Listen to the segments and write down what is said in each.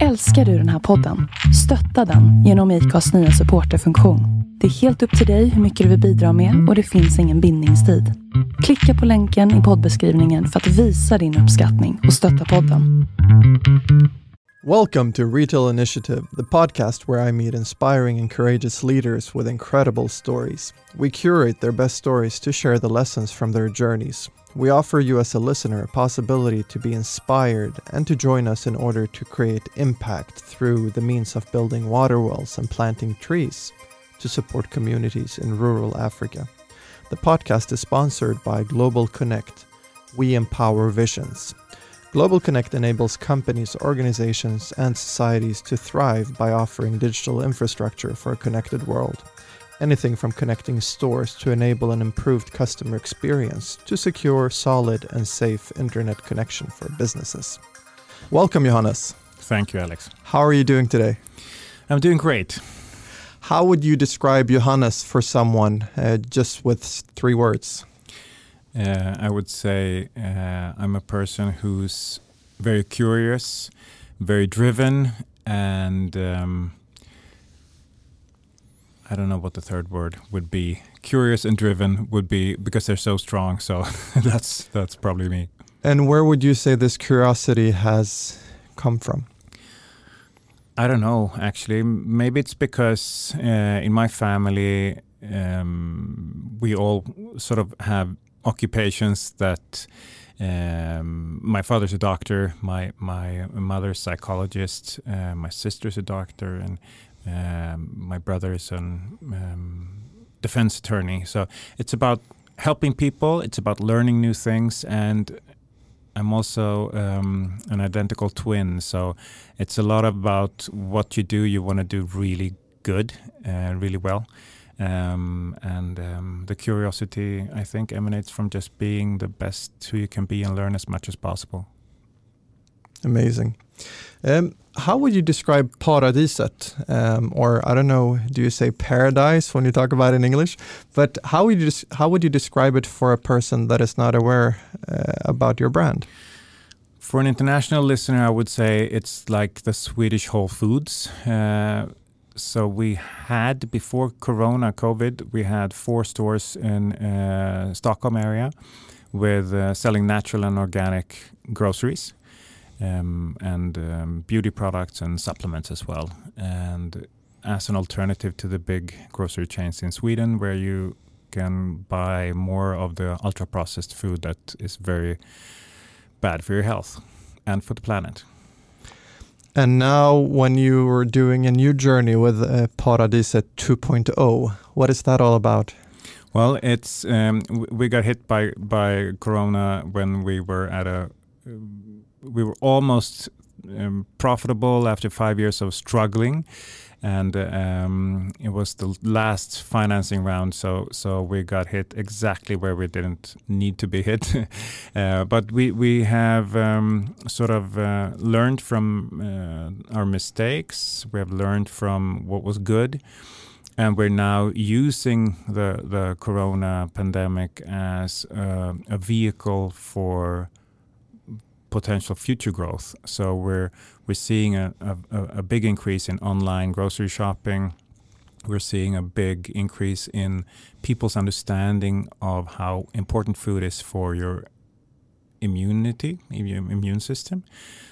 Älskar du den här podden? Stötta den genom IKAs nya supporterfunktion. Det är helt upp till dig hur mycket du vill bidra med och det finns ingen bindningstid. Klicka på länken i poddbeskrivningen för att visa din uppskattning och stötta podden. Welcome to Retail Initiative, the podcast where I meet inspiring and courageous leaders with incredible stories. We curate their best stories to share the lessons from their journeys. We offer you, as a listener, a possibility to be inspired and to join us in order to create impact through the means of building water wells and planting trees to support communities in rural Africa. The podcast is sponsored by Global Connect. We empower visions. Global Connect enables companies, organizations, and societies to thrive by offering digital infrastructure for a connected world. Anything from connecting stores to enable an improved customer experience to secure solid and safe internet connection for businesses. Welcome, Johannes. Thank you, Alex. How are you doing today? I'm doing great. How would you describe Johannes for someone uh, just with three words? Uh, I would say uh, I'm a person who's very curious, very driven, and um, I don't know what the third word would be. Curious and driven would be because they're so strong. So that's that's probably me. And where would you say this curiosity has come from? I don't know. Actually, maybe it's because uh, in my family um, we all sort of have occupations that. Um, my father's a doctor. My my mother's psychologist. Uh, my sister's a doctor, and my brother is a um, defense attorney. So it's about helping people. It's about learning new things, and I'm also um, an identical twin. So it's a lot about what you do. You want to do really good, uh, really well. Um, and um, the curiosity, I think, emanates from just being the best who you can be and learn as much as possible. Amazing. Um, how would you describe paradiset? Um, or I don't know, do you say paradise when you talk about it in English? But how would you how would you describe it for a person that is not aware uh, about your brand? For an international listener, I would say it's like the Swedish Whole Foods. Uh, so we had before Corona, COVID, we had four stores in uh, Stockholm area with uh, selling natural and organic groceries um, and um, beauty products and supplements as well. And as an alternative to the big grocery chains in Sweden, where you can buy more of the ultra processed food that is very bad for your health and for the planet. And now, when you were doing a new journey with uh, Paradiset 2.0, what is that all about? Well, it's um, we got hit by by Corona when we were at a we were almost um, profitable after five years of struggling, and um, it was the last financing round. So so we got hit exactly where we didn't need to be hit, uh, but we we have um, sort of uh, learned from uh, our mistakes. We have learned from what was good. And we're now using the, the corona pandemic as uh, a vehicle for potential future growth. So we're we're seeing a, a, a big increase in online grocery shopping. We're seeing a big increase in people's understanding of how important food is for your immunity, your immune system,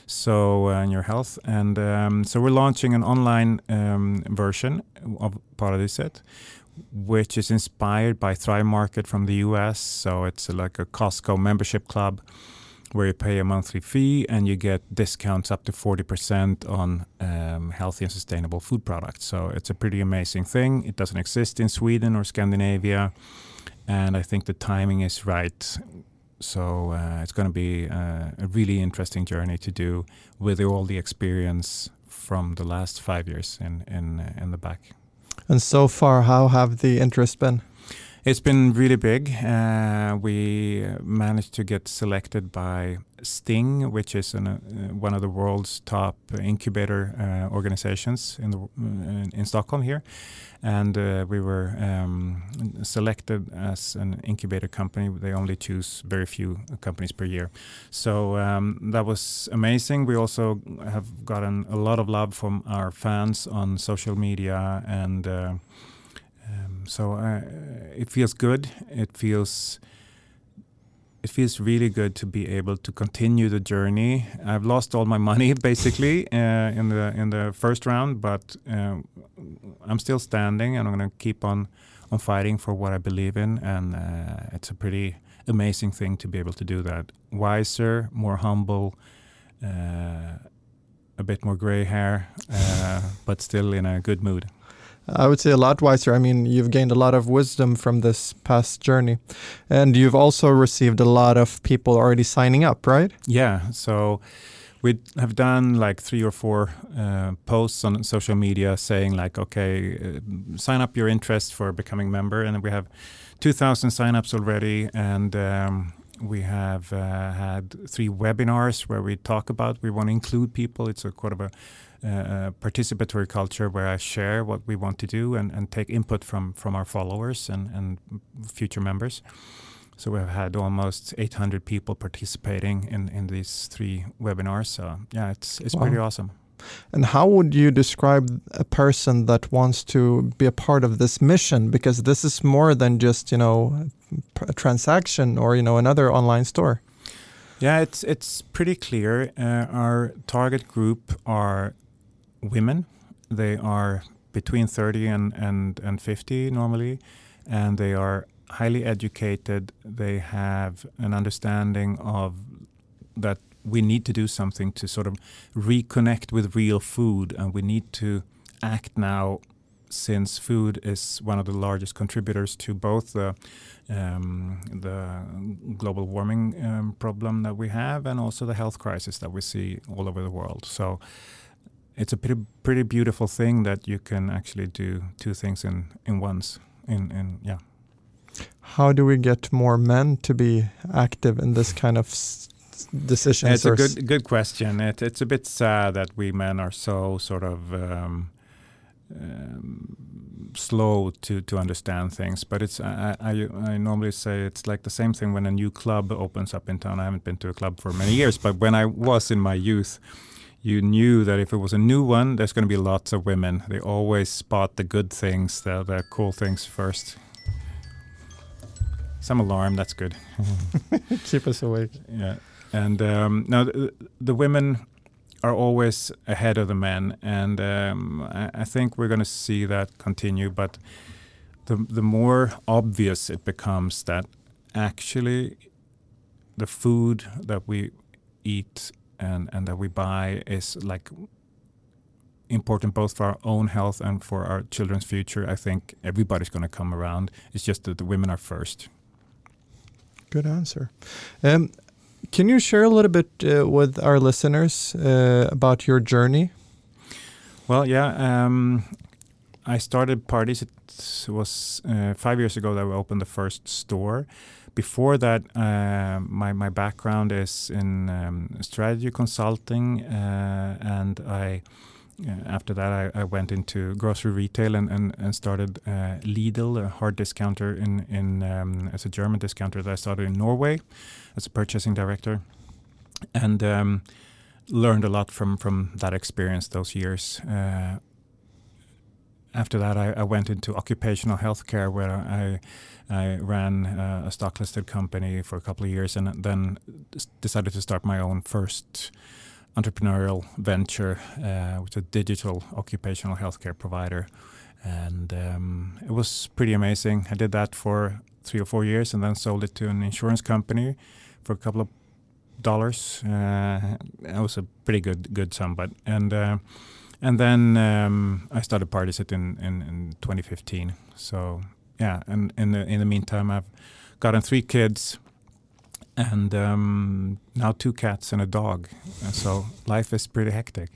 so uh, and your health. And um, so we're launching an online um, version of Paradiset, which is inspired by Thrive Market from the US. So it's like a Costco membership club where you pay a monthly fee and you get discounts up to 40% on um, healthy and sustainable food products. So it's a pretty amazing thing. It doesn't exist in Sweden or Scandinavia. And I think the timing is right. So uh, it's going to be uh, a really interesting journey to do with all the experience from the last five years in, in, in the back. And so far, how have the interest been? It's been really big. Uh, we managed to get selected by Sting, which is an, uh, one of the world's top incubator uh, organizations in, the, uh, in Stockholm here, and uh, we were um, selected as an incubator company. They only choose very few companies per year, so um, that was amazing. We also have gotten a lot of love from our fans on social media and. So uh, it feels good. It feels it feels really good to be able to continue the journey. I've lost all my money basically uh, in the in the first round, but uh, I'm still standing, and I'm going to keep on on fighting for what I believe in, and uh, it's a pretty amazing thing to be able to do that. Wiser, more humble, uh, a bit more gray hair, uh, but still in a good mood. I would say a lot wiser. I mean, you've gained a lot of wisdom from this past journey. And you've also received a lot of people already signing up, right? Yeah. So we have done like three or four uh, posts on social media saying, like, okay, uh, sign up your interest for becoming member. And we have 2,000 signups already. And um, we have uh, had three webinars where we talk about, we want to include people. It's a kind of a uh, participatory culture where I share what we want to do and, and take input from from our followers and, and future members. So we've had almost 800 people participating in, in these three webinars. So yeah, it's it's wow. pretty awesome. And how would you describe a person that wants to be a part of this mission? Because this is more than just you know a transaction or you know another online store. Yeah, it's it's pretty clear. Uh, our target group are women. They are between 30 and, and, and 50 normally, and they are highly educated. They have an understanding of that we need to do something to sort of reconnect with real food, and we need to act now since food is one of the largest contributors to both the um, the global warming um, problem that we have and also the health crisis that we see all over the world. So it's a pretty pretty beautiful thing that you can actually do two things in in once. In in yeah. How do we get more men to be active in this kind of decisions? It's a good good question. It, it's a bit sad that we men are so sort of. Um, um, slow to to understand things. But it's I, I, I normally say it's like the same thing when a new club opens up in town. I haven't been to a club for many years, but when I was in my youth, you knew that if it was a new one, there's going to be lots of women. They always spot the good things, the, the cool things first. Some alarm, that's good. Keep us awake. Yeah. And um, now the, the, women are always ahead of the men. And um, I, I, think we're going to see that continue. But the, the more obvious it becomes that actually the food that we eat and and that we buy is like important both for our own health and for our children's future. I think everybody's going to come around. It's just that the women are first. Good answer. Um, can you share a little bit uh, with our listeners uh, about your journey? Well, yeah. Um, I started Paradiset. It was uh, five years ago that we opened the first store before that, uh, my my background is in um, strategy consulting, uh, and I. Uh, after that, I, I, went into grocery retail and, and, and started uh, Lidl, a hard discounter in in um, as a German discounter that I started in Norway as a purchasing director, and um, learned a lot from from that experience those years uh, after that, I, I, went into occupational healthcare where I I ran uh, a stock listed company for a couple of years and then decided to start my own first entrepreneurial venture, uh, which is a digital occupational healthcare provider. And um, it was pretty amazing. I did that for three or four years and then sold it to an insurance company for a couple of dollars. Uh, it was a pretty good good sum, but and uh, and then um, I started Paradiset in, in, in 2015. So yeah, and in the in the meantime, I've gotten three kids, and um, now two cats and a dog. And so life is pretty hectic.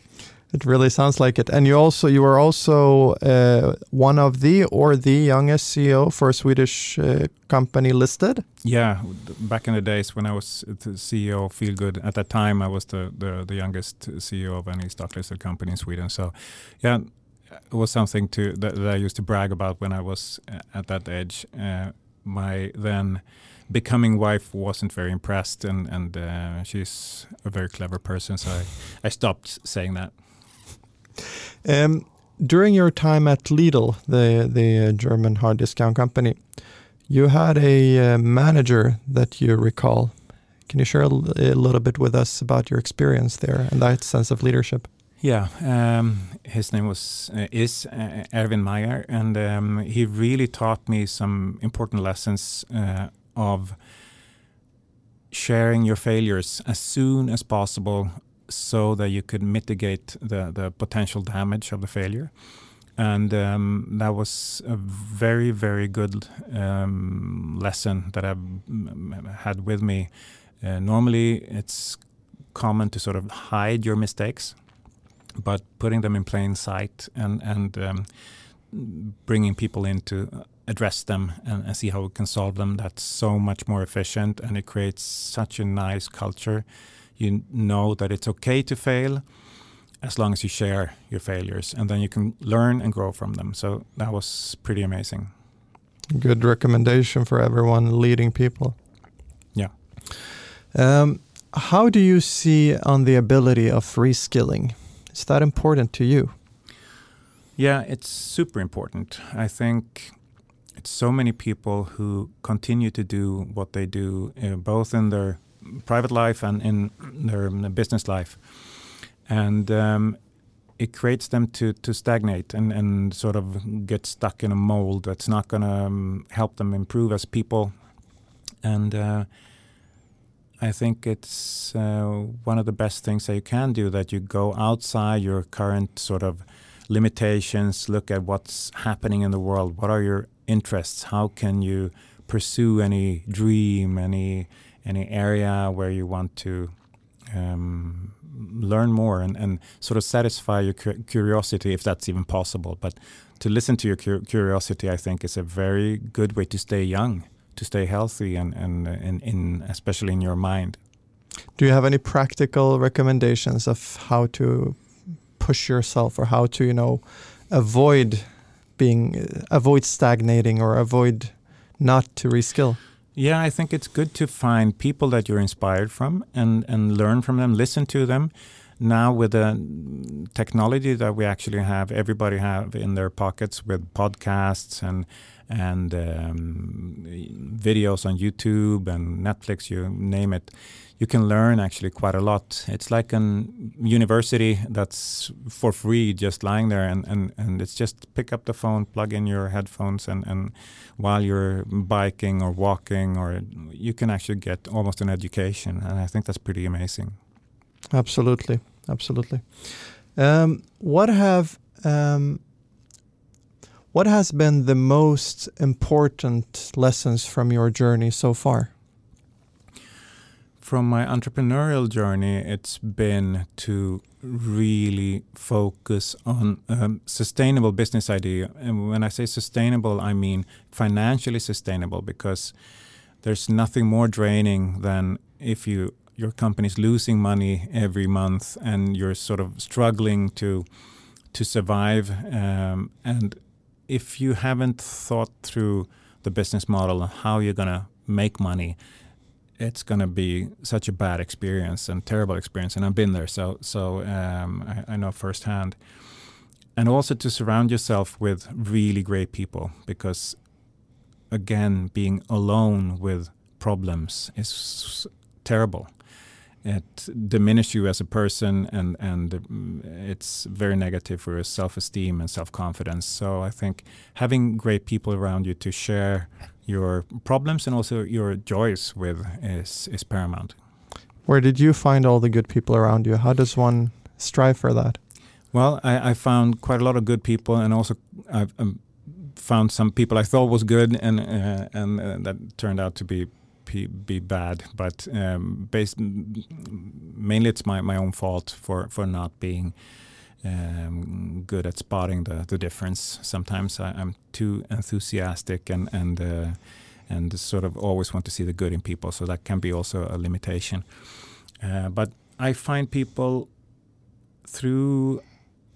It really sounds like it. And you also you are also uh, one of the or the youngest CEO for a Swedish uh, company listed. Yeah, back in the days when I was CEO of Feelgood, at that time I was the, the, the youngest CEO of any stock listed company in Sweden. So, yeah, it was something to that, that I used to brag about when I was uh, at that age. Uh, my then becoming wife wasn't very impressed, and and uh, she's a very clever person, so I, I stopped saying that. Um, during your time at Lidl, the the German hard discount company, you had a uh, manager that you recall. Can you share a, little bit with us about your experience there and that sense of leadership? Yeah, um, his name was uh, is uh, Erwin Meyer, and um, he really taught me some important lessons uh, of sharing your failures as soon as possible so that you could mitigate the, the potential damage of the failure. And um, that was a very, very good um, lesson that I've had with me. Uh, normally, it's common to sort of hide your mistakes, but putting them in plain sight and, and um, bringing people in to address them and, and, see how we can solve them, that's so much more efficient and it creates such a nice culture you know that it's okay to fail as long as you share your failures and then you can learn and grow from them. So that was pretty amazing. Good recommendation for everyone leading people. Yeah. Um, how do you see on the ability of reskilling? Is that important to you? Yeah, it's super important. I think it's so many people who continue to do what they do, uh, both in their private life and in their business life, and um, it creates them to to stagnate and and sort of get stuck in a mold that's not going to um, help them improve as people, and. Uh, I think it's uh, one of the best things that you can do that you go outside your current sort of limitations, look at what's happening in the world, what are your interests, how can you pursue any dream, any any area where you want to um, learn more and, and sort of satisfy your cu curiosity, if that's even possible. But to listen to your cu curiosity, I think, is a very good way to stay young, to stay healthy, and, and, and in, especially in your mind. Do you have any practical recommendations of how to push yourself or how to, you know, avoid being, avoid stagnating or avoid not to reskill? Yeah, I think it's good to find people that you're inspired from and, and learn from them, listen to them. Now with the technology that we actually have, everybody have in their pockets with podcasts and and um, videos on YouTube and Netflix, you name it you can learn actually quite a lot. It's like a university that's for free, just lying there, and, and, and it's just pick up the phone, plug in your headphones, and, and while you're biking or walking, or you can actually get almost an education, and I think that's pretty amazing. Absolutely, absolutely. Um, what have um, what has been the most important lessons from your journey so far? from my entrepreneurial journey, it's been to really focus on a sustainable business idea. And when I say sustainable, I mean financially sustainable because there's nothing more draining than if you your company's losing money every month and you're sort of struggling to to survive. Um, and if you haven't thought through the business model and how you're gonna make money, it's going to be such a bad experience and terrible experience. And I've been there, so so um, I, I, know firsthand. And also to surround yourself with really great people, because again, being alone with problems is terrible. It diminishes you as a person, and and it's very negative for your self-esteem and self-confidence. So I think having great people around you to share your problems and also your joys with is is paramount. Where did you find all the good people around you? How does one strive for that? Well, I, I found quite a lot of good people, and also I've um, found some people I thought was good, and uh, and uh, that turned out to be be bad, but um, based mainly it's my, my own fault for for not being um, good at spotting the, the difference. Sometimes I, am too enthusiastic and and uh, and sort of always want to see the good in people, so that can be also a limitation. Uh, but I find people through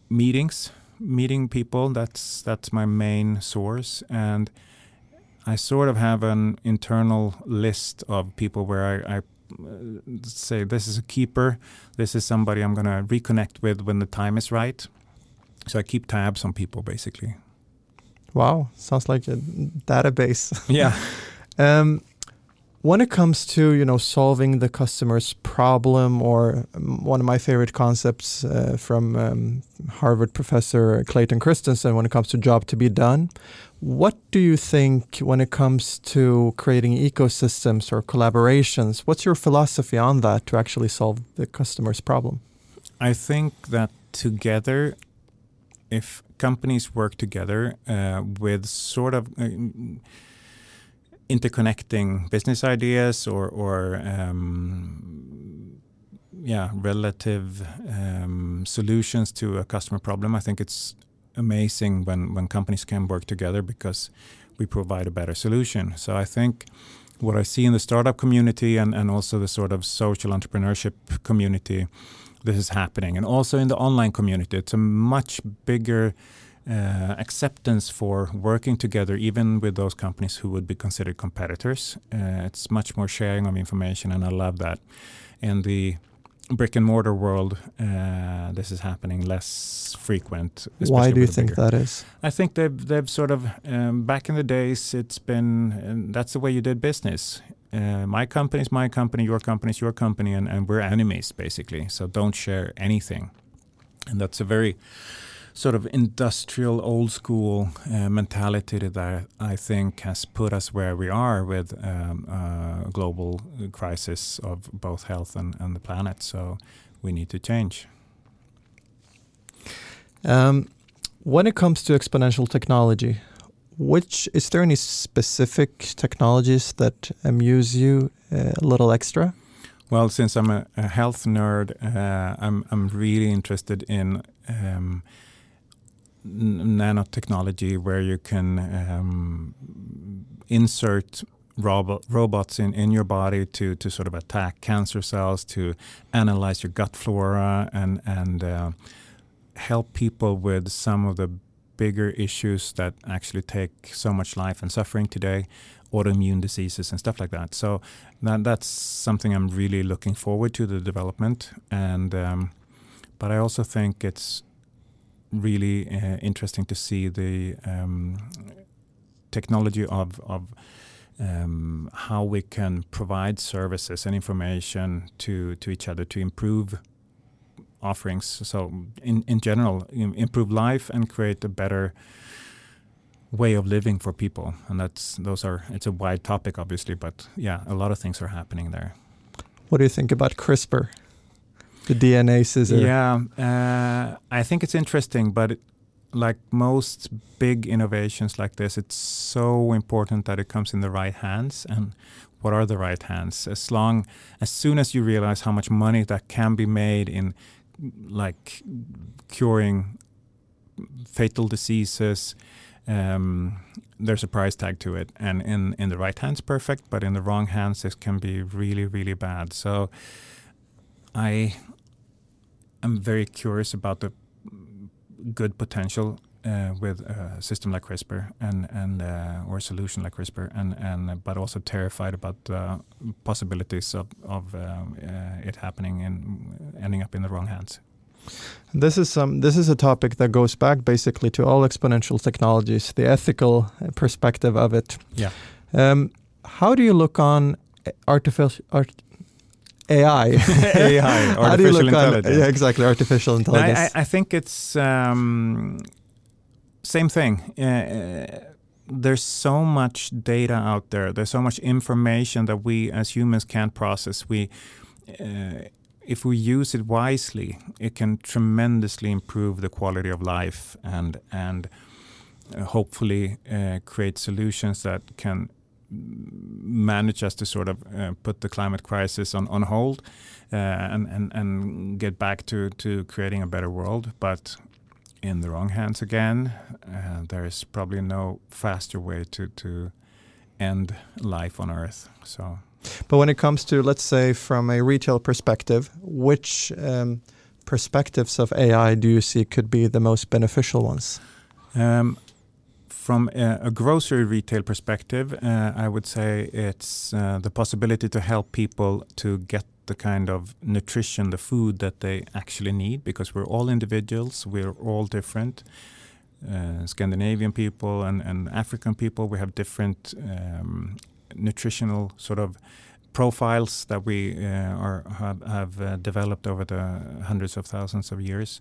meetings, meeting people. That's that's my main source, and I sort of have an internal list of people where I, I uh, say this is a keeper, this is somebody I'm going to reconnect with when the time is right. So I keep tabs on people basically. Wow, sounds like a database. Yeah. um, when it comes to you know solving the customer's problem, or um, one of my favorite concepts uh, from um, Harvard professor Clayton Christensen, when it comes to job to be done, what do you think when it comes to creating ecosystems or collaborations? What's your philosophy on that to actually solve the customer's problem? I think that together, if companies work together uh, with sort of uh, interconnecting business ideas or, or um, yeah, relative um, solutions to a customer problem. I think it's amazing when, when companies can work together because we provide a better solution. So I think what I see in the startup community and, and also the sort of social entrepreneurship community, this is happening. And also in the online community, it's a much bigger uh, acceptance for working together, even with those companies who would be considered competitors. Uh, it's much more sharing of information, and I love that. In the brick and mortar world, uh, this is happening less frequent. Why do you think bigger. that is? I think they've they've sort of um, back in the days, it's been that's the way you did business. Uh, my company is my company, your company is your company, and, and we're enemies basically. So don't share anything, and that's a very sort of industrial old school uh, mentality that I think has put us where we are with um, a global crisis of both health and, and the planet. So we need to change. Um, when it comes to exponential technology, which is there any specific technologies that amuse you uh, a little extra? Well, since I'm a, a health nerd, uh, I'm I'm really interested in um, nanotechnology where you can um, insert robot, robots in, in your body to, to sort of attack cancer cells, to analyze your gut flora, and, and uh, help people with some of the bigger issues that actually take so much life and suffering today, autoimmune diseases and stuff like that. So that, that's something I'm really looking forward to the development. And um, but I also think it's really uh, interesting to see the um, technology of, of um, how we can provide services and information to, to each other to improve offerings. So, in, in general, improve life and create a better way of living for people. And that's those are it's a wide topic, obviously, but yeah, a lot of things are happening there. What do you think about CRISPR? The DNA scissor. Yeah, uh, I think it's interesting, but it, like most big innovations like this, it's so important that it comes in the right hands. And what are the right hands? As long, as soon as you realize how much money that can be made in, like, curing fatal diseases. Um, there's a price tag to it, and in in the right hands, perfect, but in the wrong hands, this can be really, really bad. So, I I'm very curious about the good potential uh, with a system like CRISPR and and uh, or a solution like CRISPR and and but also terrified about the possibilities of of uh, uh, it happening and ending up in the wrong hands. This is um, this is a topic that goes back basically to all exponential technologies, the ethical perspective of it. Yeah. Um, how do you look on artificial art, AI. AI, artificial intelligence. On, yeah, exactly, artificial intelligence. I, I, think it's um, same thing. Uh, uh, there's so much data out there. There's so much information that we as humans can't process. We, uh, if we use it wisely, it can tremendously improve the quality of life and and uh, hopefully uh, create solutions that can manage us to sort of uh, put the climate crisis on, on hold uh, and, and, and get back to, to creating a better world. But in the wrong hands again, uh, there is probably no faster way to, to end life on Earth. So, but when it comes to, let's say, from a retail perspective, which um, perspectives of AI do you see could be the most beneficial ones? Um, from a, a, grocery retail perspective, uh, I would say it's uh, the possibility to help people to get the kind of nutrition, the food that they actually need, because we're all individuals, we're all different. Uh, Scandinavian people and, and African people, we have different um, nutritional sort of profiles that we uh, are have, have uh, developed over the hundreds of thousands of years.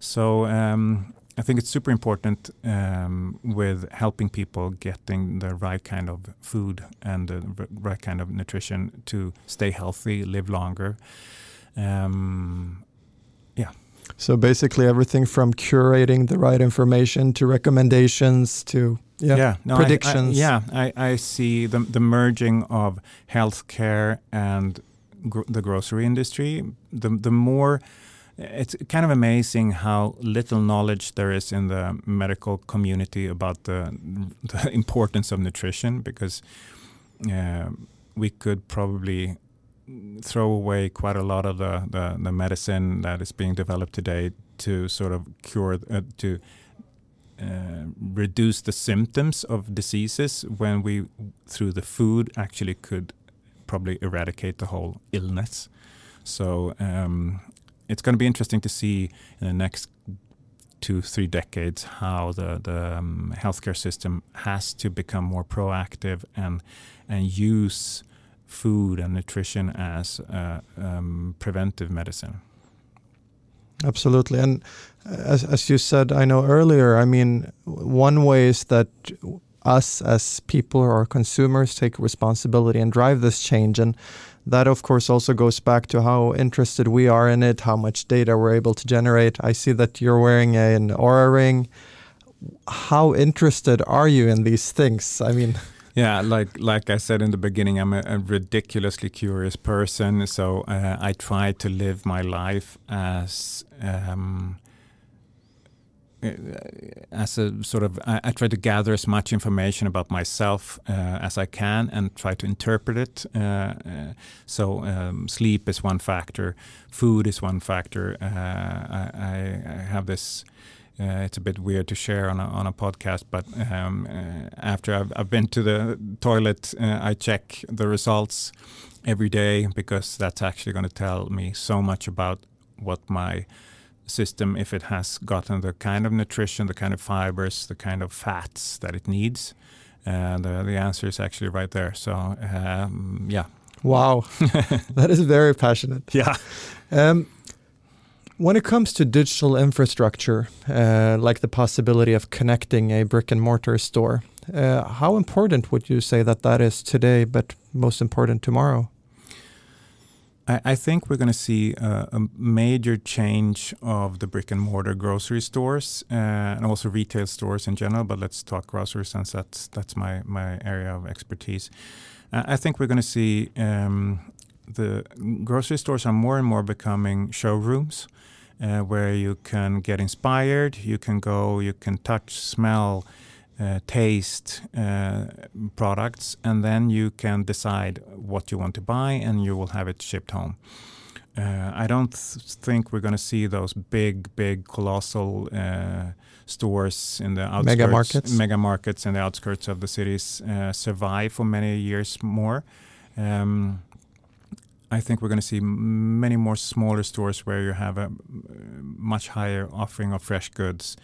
So um, I think it's super important um, with helping people getting the right kind of food and the right kind of nutrition to stay healthy, live longer. Um, yeah. So basically, everything from curating the right information to recommendations to yeah, yeah no, predictions. I, I, yeah, I, I see the, the merging of healthcare and gr the grocery industry. The the more it's kind of amazing how little knowledge there is in the medical community about the, the importance of nutrition because uh, we could probably throw away quite a lot of the, the, the, medicine that is being developed today to sort of cure uh, to uh, reduce the symptoms of diseases when we through the food actually could probably eradicate the whole illness. So um, it's going to be interesting to see in the next two three decades how the the um, healthcare system has to become more proactive and and use food and nutrition as uh, um, preventive medicine. Absolutely, and as as you said, I know earlier. I mean, one way is that us as people or consumers take responsibility and drive this change and that of course also goes back to how interested we are in it, how much data we're able to generate. I see that you're wearing an Oura ring. How interested are you in these things? I mean, yeah, like like I said in the beginning, I'm a, a ridiculously curious person. So uh, I try to live my life as um, as a sort of I, I, try to gather as much information about myself uh, as I can and try to interpret it. Uh, uh, so um, sleep is one factor, food is one factor. Uh, I, I, have this. Uh, it's a bit weird to share on a, on a podcast, but um, after I've, I've, been to the toilet, I check the results every day because that's actually going to tell me so much about what my system if it has gotten the kind of nutrition, the kind of fibers, the kind of fats that it needs. And uh, the answer is actually right there. So, um, yeah. Wow. that is very passionate. Yeah. Um, when it comes to digital infrastructure, uh, like the possibility of connecting a brick and mortar store, uh, how important would you say that that is today, but most important tomorrow? I, I think we're going to see a, a, major change of the brick and mortar grocery stores uh, and also retail stores in general. But let's talk groceries since that's that's my my area of expertise. Uh, I think we're going to see um, the grocery stores are more and more becoming showrooms. Uh, where you can get inspired, you can go, you can touch, smell, uh, taste uh, products, and then you can decide what you want to buy, and you will have it shipped home. Uh, I don't th- think we're going to see those big, big, colossal uh, stores in the outskirts, mega markets, mega markets in the outskirts of the cities uh, survive for many years more. Um, I think we're going to see many more smaller stores where you have a much higher offering of fresh goods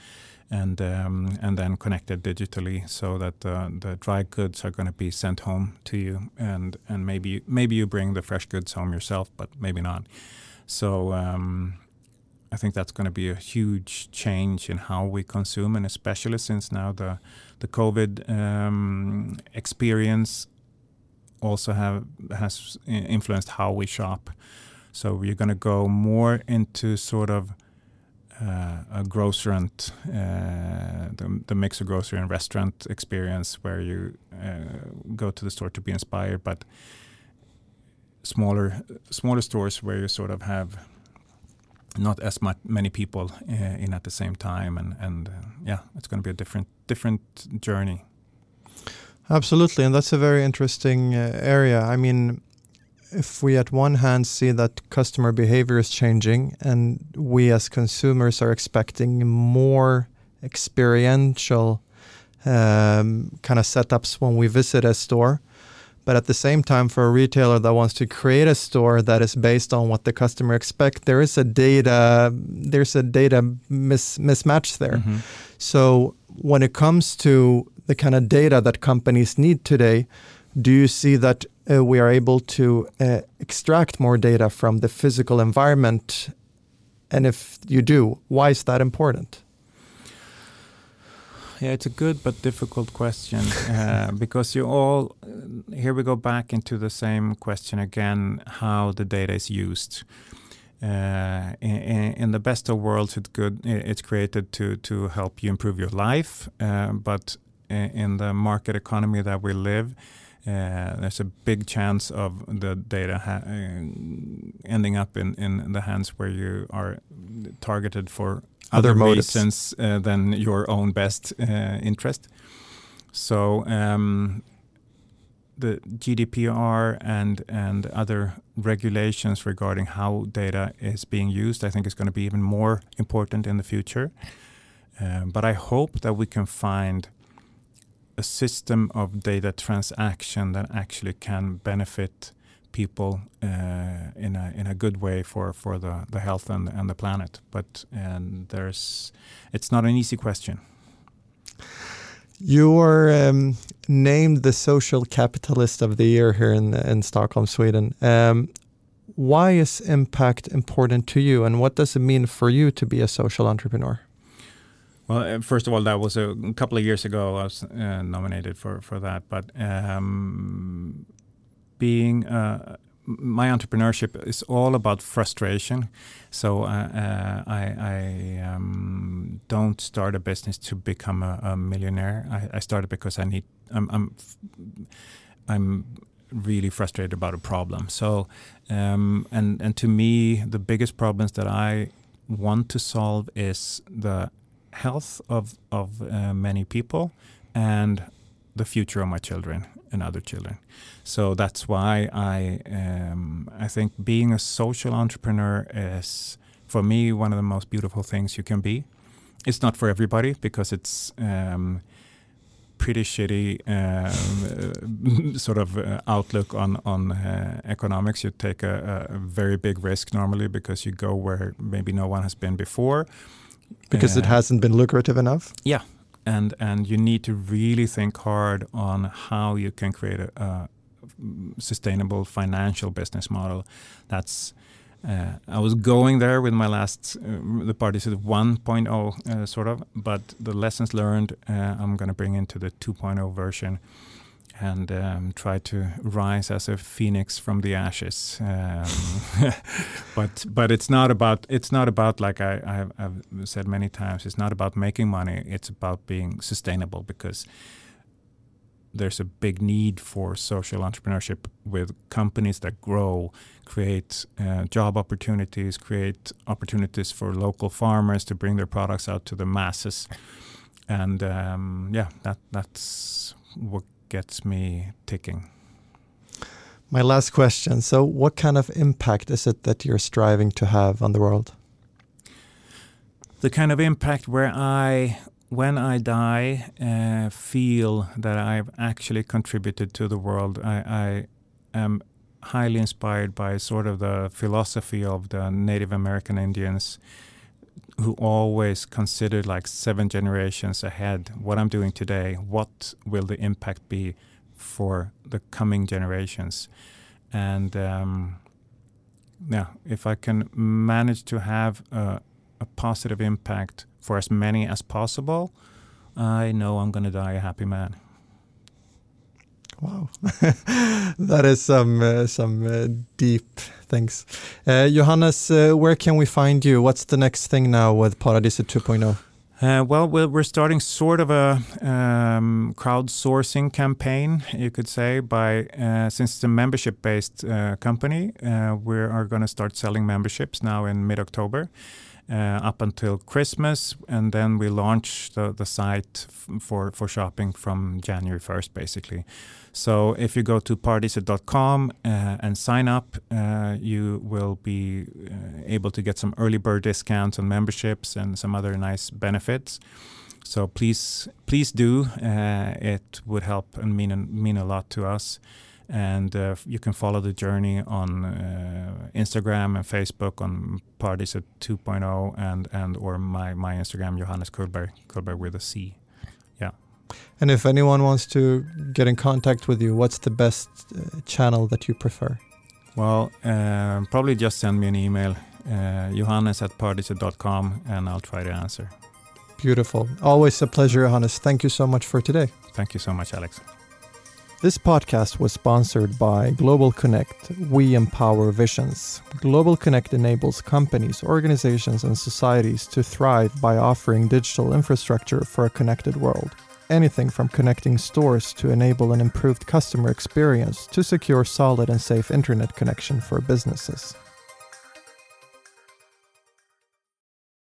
and um, and then connected digitally so that uh, the dry goods are going to be sent home to you and and maybe maybe you bring the fresh goods home yourself but maybe not. So um, I think that's going to be a huge change in how we consume and especially since now the the COVID um, experience also have has influenced how we shop. So we're going to go more into sort of a grocerant, uh, the, the of grocery and restaurant experience where you uh, go to the store to be inspired, but smaller smaller stores where you sort of have not as much many people uh, in at the same time, and and uh, yeah, it's going to be a different different journey. Absolutely, and that's a very interesting uh, area. I mean, if we at one hand see that customer behavior is changing and we as consumers are expecting more experiential um, kind of setups when we visit a store, but at the same time for a retailer that wants to create a store that is based on what the customer expect, there is a data there's a data mis- mismatch there. Mm-hmm. So when it comes to the kind of data that companies need today, do you see that uh, we are able to uh, extract more data from the physical environment? And if you do, why is that important? Yeah, it's a good but difficult question uh, because you all, uh, here we go back into the same question again how the data is used. Uh, in, in, the best of worlds, it's good. It's created to to help you improve your life, uh, but in the market economy that we live, uh, there's a big chance of the data ha- uh, ending up in, in the hands where you are targeted for other, other reasons uh, than your own best uh, interest. So um, the GDPR and and other regulations regarding how data is being used, I think, is going to be even more important in the future. Um, but I hope that we can find a system of data transaction that actually can benefit people uh, in a in a good way for for the the health and and the planet. But and there's it's not an easy question. You were um, named the social capitalist of the year here in in Stockholm, Sweden. Um, why is impact important to you, and what does it mean for you to be a social entrepreneur? Well, uh, first of all, that was a couple of years ago. I was uh, nominated for for that, but um, being uh, my entrepreneurship is all about frustration. So uh, uh, I, I um, don't start a business to become a, a millionaire. I, I, started because I need. I'm, I'm, I'm really frustrated about a problem. So, um, and and to me, the biggest problems that I want to solve is the health of of uh, many people and the future of my children and other children. So that's why I um, I think being a social entrepreneur is for me one of the most beautiful things you can be. It's not for everybody because it's um, pretty shitty um, sort of uh, outlook on on uh, economics. You take a, a, very big risk normally because you go where maybe no one has been before because uh, it hasn't been lucrative enough. Yeah, and and you need to really think hard on how you can create a, a sustainable financial business model. That's uh, I was going there with my last uh, the Paradiset 1.0 uh, sort of, but the lessons learned uh, I'm going to bring into the 2.0 version and um, try to rise as a phoenix from the ashes. Um, but but it's not about it's not about like I, have said many times. It's not about making money. It's about being sustainable because there's a big need for social entrepreneurship with companies that grow, create uh, job opportunities, create opportunities for local farmers to bring their products out to the masses. And um, yeah, that that's what gets me ticking. My last question. So, what kind of impact is it that you're striving to have on the world? The kind of impact where I, when I die, uh, feel that I've actually contributed to the world. I, I am highly inspired by sort of the philosophy of the Native American Indians who always considered like seven generations ahead what I'm doing today, what will the impact be for the coming generations? And um, yeah, if I can manage to have a, a positive impact for as many as possible, I know I'm going to die a happy man. Wow, that is some uh, some uh, deep things. Uh, Johannes, where can we find you? What's the next thing now with Paradiset 2.0? Uh, well, we're starting sort of a um, crowdsourcing campaign, you could say, by uh, since it's a membership-based uh, company, we are going to start selling memberships now in mid-October. Up until Christmas, and then we launch the, the site for, for shopping from January 1st, basically. So if you go to paradiset.com uh, and sign up, uh, you will be uh, able to get some early bird discounts on memberships and some other nice benefits. So please, please do. Uh, it would help and mean mean a lot to us. And uh, you can follow the journey on uh, Instagram and Facebook on Paradiset 2.0 and and or my my Instagram Johannes Cullberg Cullberg with a C. And if anyone wants to get in contact with you, what's the best uh, channel that you prefer? Well, uh, probably just send me an email, uh, johannes at paradiset.com, and I'll try to answer. Beautiful. Always a pleasure, Johannes. Thank you so much for today. Thank you so much, Alex. This podcast was sponsored by Global Connect. We empower visions. Global Connect enables companies, organizations, and societies to thrive by offering digital infrastructure for a connected world anything from connecting stores to enable an improved customer experience to secure solid and safe internet connection for businesses.